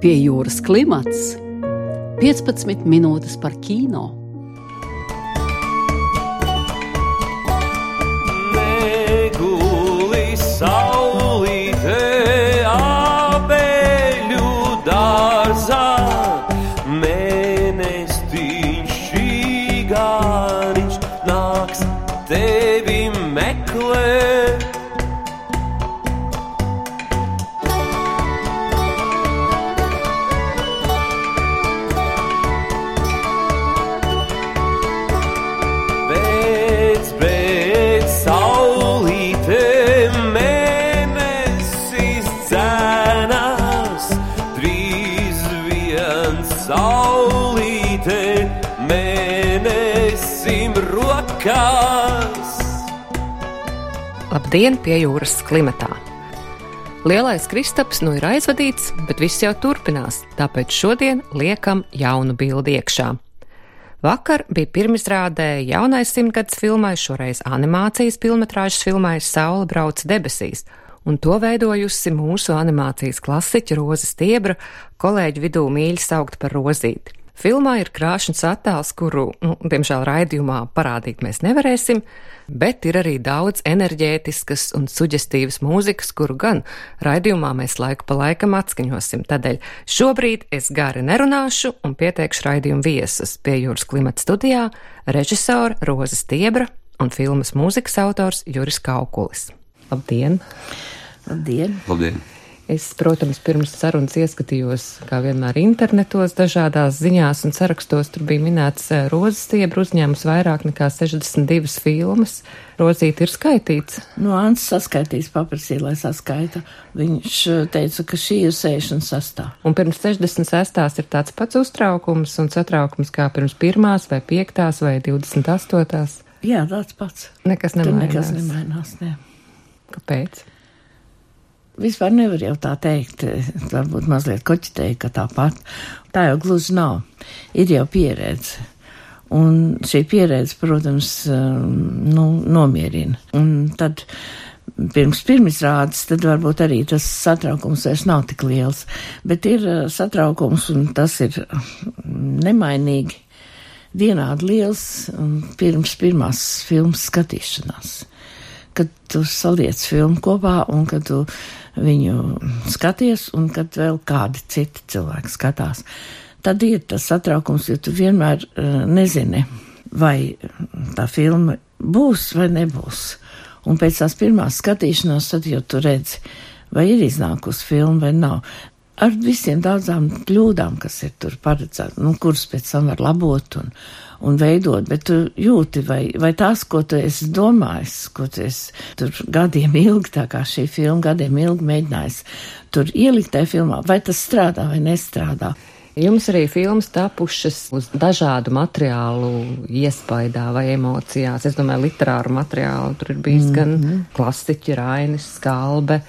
Pie jūras klimats 15 minūtes par kino. Labdien, pie jūras klimatā! Lielais kristaps nu ir aizvadīts, bet viss jau turpinās, tāpēc šodien liekam jaunu bildi iekšā. Vakar bija pirmizrādē jaunais simtgadus filmai, šoreiz animācijas filmetrāžas filmai Saula brauc debesīs, un to veidojusi mūsu animācijas klasiķa Roza Stiebra, kolēģi vidū mīļi saukt par rozīti. Filmā ir krāšņs attēls, kuru, nu, diemžēl, raidījumā parādīt mēs nevarēsim, bet ir arī daudz enerģētiskas un suģestīvas mūzikas, kuru gan raidījumā mēs laiku pa laikam atskaņosim. Tādēļ šobrīd es gari nerunāšu un pieteikšu raidījumu viesus pie jūras klimata studijā režisora Roza Stiebra un filmas mūzikas autors Juris Kaukulis. Labdien! Labdien! Labdien! Es, protams, pirms sarunas ieskatījos, kā vienmēr, internetos, dažādās ziņās un sarakstos. Tur bija minēts rozes stiebra uzņēmums vairāk nekā 62 filmas. Rozīt ir skaitīts. Nu, Ants saskaitīs, paprasīja, lai saskaita. Viņš teica, ka šī ir 66. Un pirms 66. ir tāds pats uztraukums un satraukums kā pirms pirmās vai piektās vai 28. Jā, tāds pats. Nekas Tur nemainās. nekas nemainās. Ne. Kāpēc? Vispār nevar jau tā teikt, varbūt mazliet koķitēji, ka tāpat. Tā jau gluži nav. Ir jau pieredze. Un šī pieredze, protams, um, nu, nomierina. Un tad pirms pirmizrādes, tad varbūt arī tas satraukums vairs nav tik liels. Bet ir uh, satraukums, un tas ir nemainīgi vienādi liels um, pirms pirmās filmas skatīšanās. Kad tu saliec filmu kopā un kad tu viņu skaties, un kad vēl kādi citi cilvēki skatās. Tad ir tas satraukums, jo tu vienmēr uh, nezini, vai tā filma būs vai nebūs. Un pēc tās pirmās skatīšanās, tad jau tu redzi, vai ir iznākusi filma vai nav. Ar visiem daudzām kļūdām, kas ir tur paredzētas, nu, kuras pēc tam var labot un, un veidot, bet tu jūti, vai, vai tās, ko tu esi domājis, ko tu esi tur gadiem ilgi, tā kā šī filma gadiem ilgi mēģinājis tur ielikt tajā filmā, vai tas strādā vai nestrādā. Jums arī filmas tapušas uz dažādu materiālu iespaidā vai emocijās. Es domāju, literāru materiālu tur ir bijis mm -hmm. gan klasiķi, Rainis, Skalbe,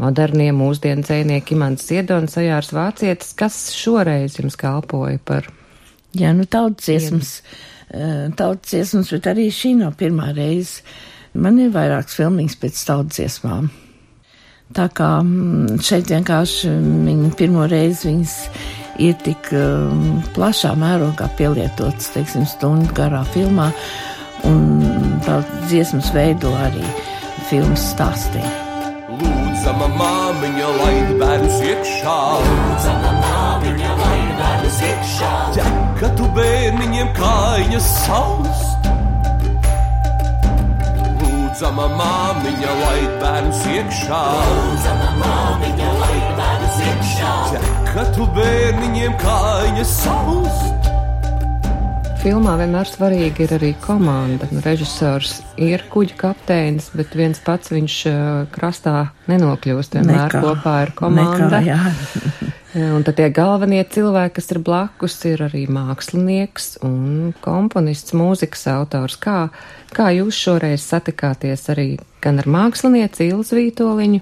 modernie mūsdienu dzēnieki, Imants Ziedonis, Sajārs Vācietis. Kas šoreiz jums kalpoja par Jā, nu tautsdziesmas, eh, tautsdziesmas, bet arī šī nav pirmā reize. Man ir vairākas filmiņas pēc tautsdziesmām. Tā kā mm, šeit vienkārši viņi pirmo reizi viņas ir tik um, plašā mērogā pielietotas, teiksim, stundu garā filmā, un tā dziesmas veido arī filmas stāstījumu. Lūdzama māmiņa, laid bērnus iekšā. Lūdzama māmiņa, laid bērnus iekšā. Ķeka tu bērniņiem kājas saust. Lūdzama māmiņa, laid bērnus iekšā. Lūdzama māmiņa, laid bērnus iekšā. Ķeka tu bērniņiem kājas saust. Filmā vienmēr svarīga ir arī komanda. Nu, režisors ir kuģa kapteinis, bet viens pats viņš uh, krastā nenokļūst. Vienmēr Nekā. kopā ir komanda. Nekā, jā. Un tad tie galvenie cilvēki, kas ir blakus, ir arī mākslinieks un komponists, mūzikas autors. Kā, kā jūs šoreiz satikāties arī gan ar mākslinieci Ilzu Vītoliņu,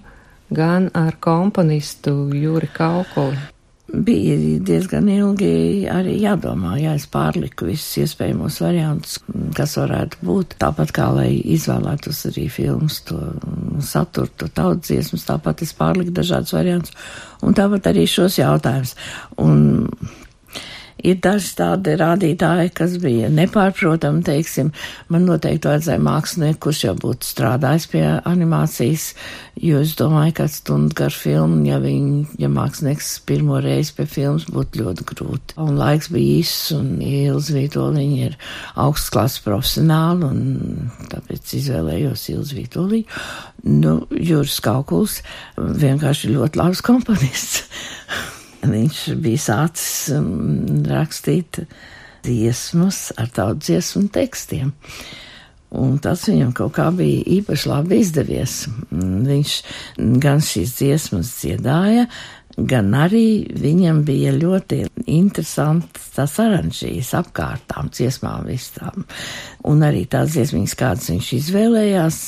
gan ar komponistu Jūri Kaukuli? Bija diezgan ilgi arī jādomā, ja es pārliku visus iespējamos variantus, kas varētu būt. Tāpat kā lai izvēlētos arī filmas to saturu, to tautsdziesmas, tāpat es pārliku dažādus variantus un tāpat arī šos jautājumus. Un ir daži tādi rādītāji, kas bija nepārprotami, teiksim, man noteikti vajadzēja mākslinieku, kurš jau būtu strādājis pie animācijas, jo es domāju, ka stundu gar filmu, ja viņi, ja mākslinieks pirmo reizi pie filmas būtu ļoti grūti. Un laiks bija īss, un Ilz Vītoliņa ir augsts klases profesionāli, un tāpēc izvēlējos Ilz Vītoliņu. Nu, Jūras Kaukuls vienkārši ļoti labs komponists. Viņš bija sācis um, rakstīt dziesmas ar tādu dziesmu tekstiem. Un tas viņam kaut kā bija īpaši labi izdevies. Viņš gan šīs dziesmas dziedāja, gan arī viņam bija ļoti interesants tas aranžīs apkārtām dziesmām visām. Un arī tās dziesmiņas, kādas viņš izvēlējās,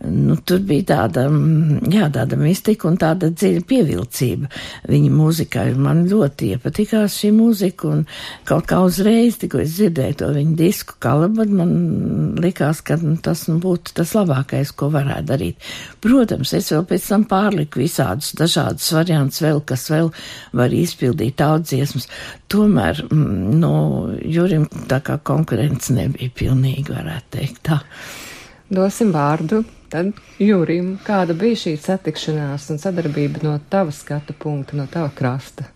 Nu, tur bija tāda, mm, jā, tāda mistika un tāda dziļa pievilcība viņa mūzikai. Man ļoti iepatikās šī mūzika un kaut kā uzreiz, tikko es dzirdēju to viņa disku kalabad, man likās, ka nu, tas nu, būtu tas labākais, ko varētu darīt. Protams, es vēl pēc tam pārliku visādus dažādus variantus vēl, kas vēl var izpildīt tautsdziesmas. Tomēr, mm, no Jurim tā kā konkurence nebija pilnīgi, varētu teikt tā. Dosim vārdu Tad, Jūrim, kāda bija šī satikšanās un sadarbība no tava skatu punkta, no tava krasta?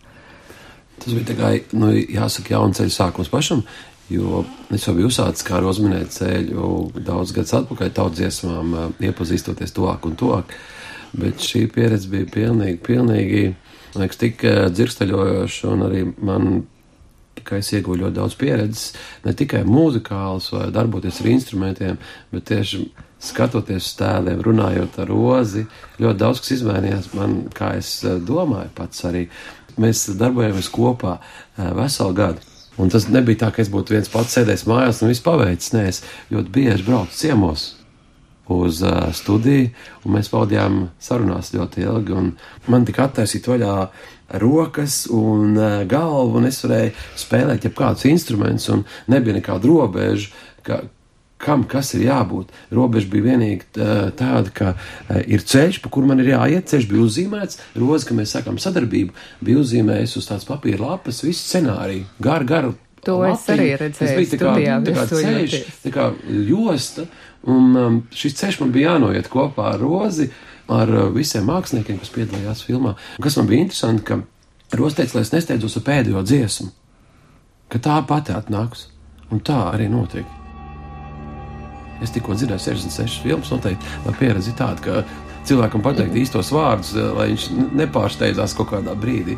Tas bija tikai, nu, jāsaka, jauna ceļa sākums pašam, jo es jau biju uzsācis kā rozminēt ceļu daudz gadus atpakaļ tautsdziesmām, iepazīstoties tuvāk un tuvāk, bet šī pieredze bija pilnīgi, pilnīgi, liekas, tik dzirkstaļojoša un arī man ka es ieguvu ļoti daudz pieredzes, ne tikai mūzikālas vai darboties ar instrumentiem, bet tieši skatoties uz tēliem, runājot ar rozi, ļoti daudz kas izmainījās man, kā es eh, domāju pats arī. Mēs darbojamies kopā eh, veselu gadu. Un tas nebija tā, ka es būtu viens pats sēdējis mājās un viss paveicis. Nē, es ļoti bieži braucu ciemos uz uh, studiju, un mēs pavadījām sarunās ļoti ilgi. Man tika attaisīt vaļā rokas un uh, galvu, un es varēju spēlēt jebkādus instrumentus, un nebija nekāda robeža, ka, kam kas ir jābūt. Robeža bija vienīgi tāda, ka ir ceļš, pa kuru man ir jāiet. Ceļš bija uzzīmēts, roza, ka mēs sākam sadarbību, bija uzzīmējis uz tādas papīra lapas visu scenāriju, garu, garu. To lapiņu. es arī redzēju. Tas bija tā kā, studijā, tā kā ceļš, tā kā josta, un um, šis ceļš man bija jānoiet kopā ar rozi, ar uh, visiem māksliniekiem, kas piedalījās filmā. Un kas man bija interesanti, ka Roza teica, lai es nesteidzos ar pēdējo dziesmu, ka tā pati atnāks, un tā arī notiek. Es tikko dzirdēju 66 filmas, noteikti man pieredze ir tāda, ka cilvēkam pateikt īstos vārdus, eh, lai viņš nepārsteidzās kaut kādā brīdī.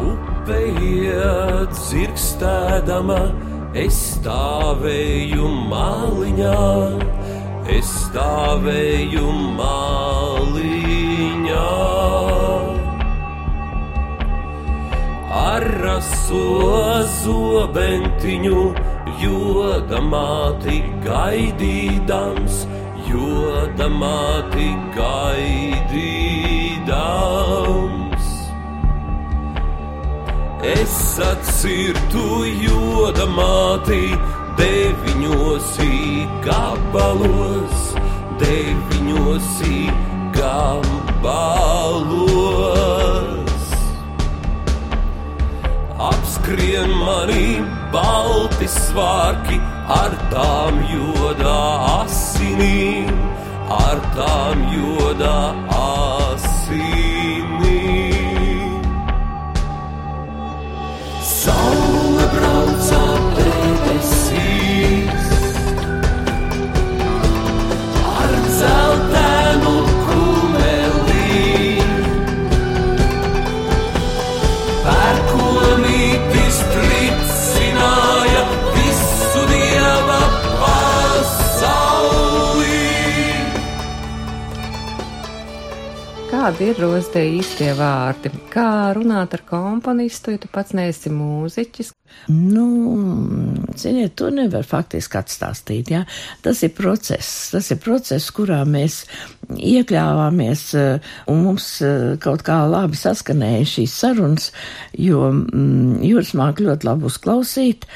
Upe iet zirgstēdama, es stāvēju māliņā, es stāvēju māliņā. Ar raso zobentiņu, jodamāti gaidīdams, jodamāti gaidīdams. Es atcirtu jodamāti deviņos gabalos, deviņos gabalos apskrien manī balti svārki ar tām jodā asinīm, ar tām jodā asinīm. Kādi ir rozte īstie vārdi? Kā runāt ar komponistu, ja tu pats neesi mūziķis? Nu, ziniet, to nevar faktiski atstāstīt. Ja? Tas ir process, tas ir process, kurā mēs iekļāvāmies eh, un mums eh, kaut kā labi saskanēja šīs sarunas, jo mm, Jūras māk ļoti labi uzklausīt.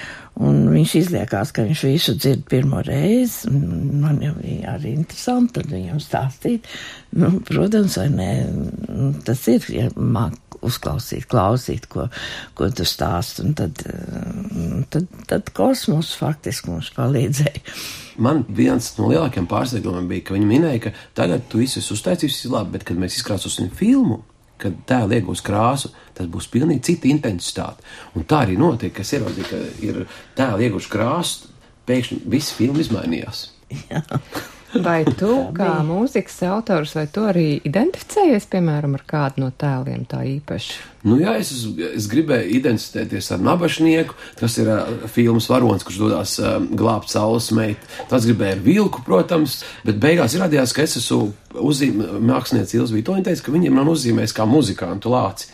Un viņš izliekās, ka viņš visu dzird pirmo reizi. Man jau bija arī interesanti viņam stāstīt. Nu, protams, vai ne, tas ir, ja māk uzklausīt, klausīt, ko, ko tu stāst. Un tad, tad, tad kosmos faktiski mums palīdzēja. Man viens no lielākajiem pārsteigumiem bija, ka viņi minēja, ka tagad tu visu esi uztaisījis labi, bet kad mēs izkrāsosim filmu, kad tēlu iegūs krāsu, tas būs pilnīgi cita intensitāte. Un tā arī notiek, kas ieraudzīja, ka ir tēlu ieguvuši krāsu, pēkšņi viss filma izmainījās. Jā. Vai tu, kā mūzikas autors, vai tu arī identificējies, piemēram, ar kādu no tēliem tā īpaši? Nu, jā, es, es gribēju identificēties ar nabašnieku, kas ir uh, filmas varonis, kurš dodas uh, glābt saules meitu. Tas gribēja ar vilku, protams, bet beigās izrādījās, ka es esmu uzzīmējis, mākslinieci Ilza Vitoņa teica, ka viņiem nav uzzīmējis kā muzikantu lāci.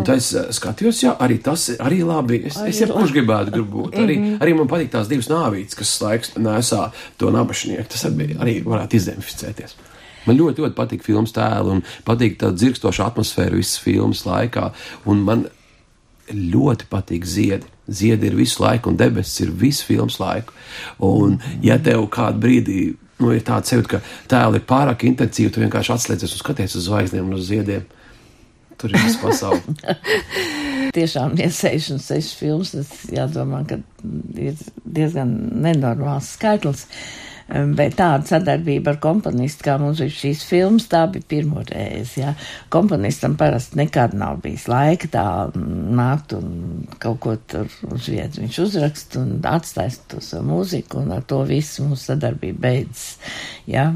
Un tad es skatījos, jā, arī tas arī labi. Es, arī es jebkurš gribētu būt. Arī, -hmm. arī man patīk tās divas nāvītes, kas laiks nesā to nabašnieku. Tas arī, arī varētu izidentificēties. Man ļoti, ļoti patīk filmas tēlu un patīk tā dzirkstoša atmosfēra visas filmas laikā. Un man ļoti patīk ziedi. Ziedi ir visu laiku, un debesis ir visu filmas laiku. Un, ja tev kādu brīdi nu, ir tāds sajūta, ka tēli ir pārāk intensīvi, tu vienkārši atslēdzies un skaties uz zvaigznēm un uz ziediem. Tur ir viss pasaule. Tiešām iesēšanas sešas filmas, tas jādomā, ka ir diezgan nenormāls skaitlis. Bet tāda sadarbība ar komponistu, kā mums ir šīs filmas, tā bija pirmo reizi. Ja. Komponistam parasti nekad nav bijis laika tā nākt un kaut ko tur uz vietas. Viņš uzrakst un atstājas to savu mūziku, un ar to visu mūsu sadarbība beidzas. Ja.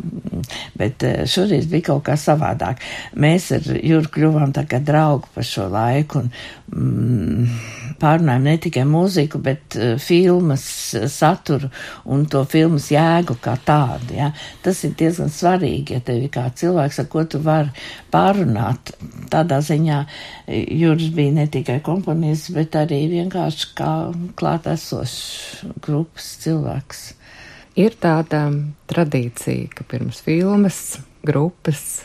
Bet eh, šoreiz bija kaut kā savādāk. Mēs ar Juru kļuvām tā kā draugi par šo laiku, un mm, pārunājam ne tikai mūziku, bet uh, filmas uh, saturu un to filmas jēgu kā tādu. Ja? Tas ir diezgan svarīgi, ja tev ir kā cilvēks, ar ko tu vari pārunāt. Tādā ziņā eh, Juris bija ne tikai komponists, bet arī vienkārši kā klātesošs grupas cilvēks. Ir tāda tradīcija, ka pirms filmas grupas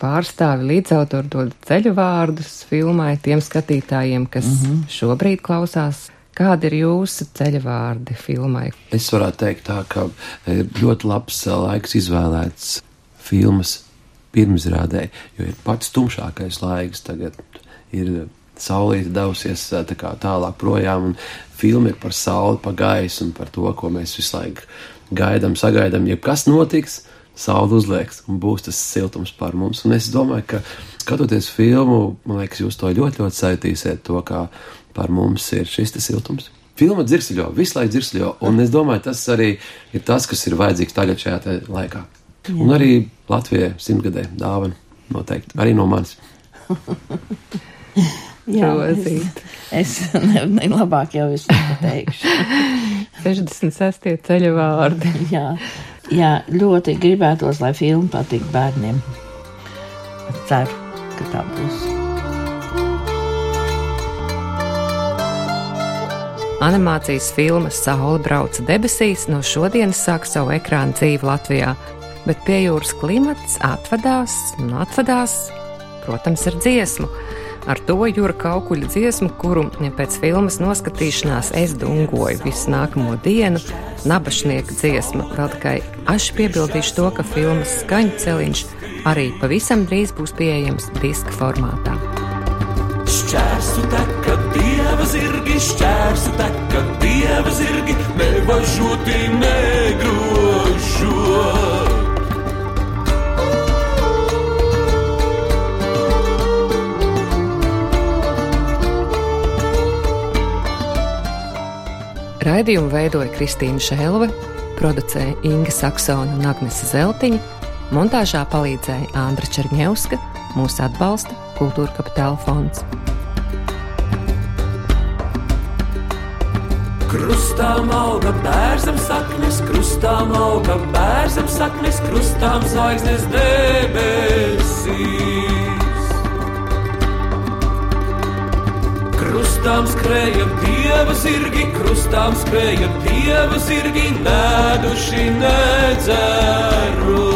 pārstāvi līdzautori dod ceļu vārdus filmai tiem skatītājiem, kas mm -hmm. šobrīd klausās. Kādi ir jūsu ceļu vārdi filmai? Es varētu teikt tā, ka ir ļoti labs laiks izvēlēts filmas pirmizrādē, jo ir pats tumšākais laiks tagad. Ir saulīte devusies tā kā tālāk projām, un filma ir par sauli, par gaisu un par to, ko mēs visu laiku gaidām, sagaidām, jebkas notiks saule uzlieks un būs tas siltums par mums. Un es domāju, ka skatoties filmu, man liekas, jūs to ļoti, ļoti sajūtīsiet, to, kā par mums ir šis siltums. Filma dzirsļo, visu laiku dzirsļo, un es domāju, tas arī ir tas, kas ir vajadzīgs tagad šajā laikā. Jā. Un arī Latvijai simtgadē dāvana noteikti, arī no manis. Jā, es, es ne, ne labāk jau visu pateikšu. 66. ceļa vārdi. Jā. Jā, ļoti gribētos, lai filma patiktu bērniem. Ceru, ka tā būs. Animācijas filma Saule brauca debesīs no šodienas sāk savu ekrānu dzīvi Latvijā, bet pie jūras klimats atvadās un atvadās, protams, ar dziesmu. Ar to jūra kaukuļa dziesmu, kuru pēc filmas noskatīšanās es dungoju visu nākamo dienu, nabašnieka dziesma. Vēl tikai aši piebildīšu to, ka filmas skaņu celiņš arī pavisam drīz būs pieejams diska formātā. Šķērsu teka dieva zirgi, šķērsu teka dieva zirgi, nevažoti negrožot. Raidījumu veidoja Kristīna Šelve, producēja Inga Saksona un Agnese Zeltiņa, montāžā palīdzēja Andra Černievska, mūsu atbalsta Kultūra Kapitāla fonds. Krustām auga bērzem saknes, krustām auga bērzem saknes, krustām zvaigznes debesīs. krustām skrējam, dieva zirgi, krustām skrējam, dieva zirgi, nēduši nedzeru.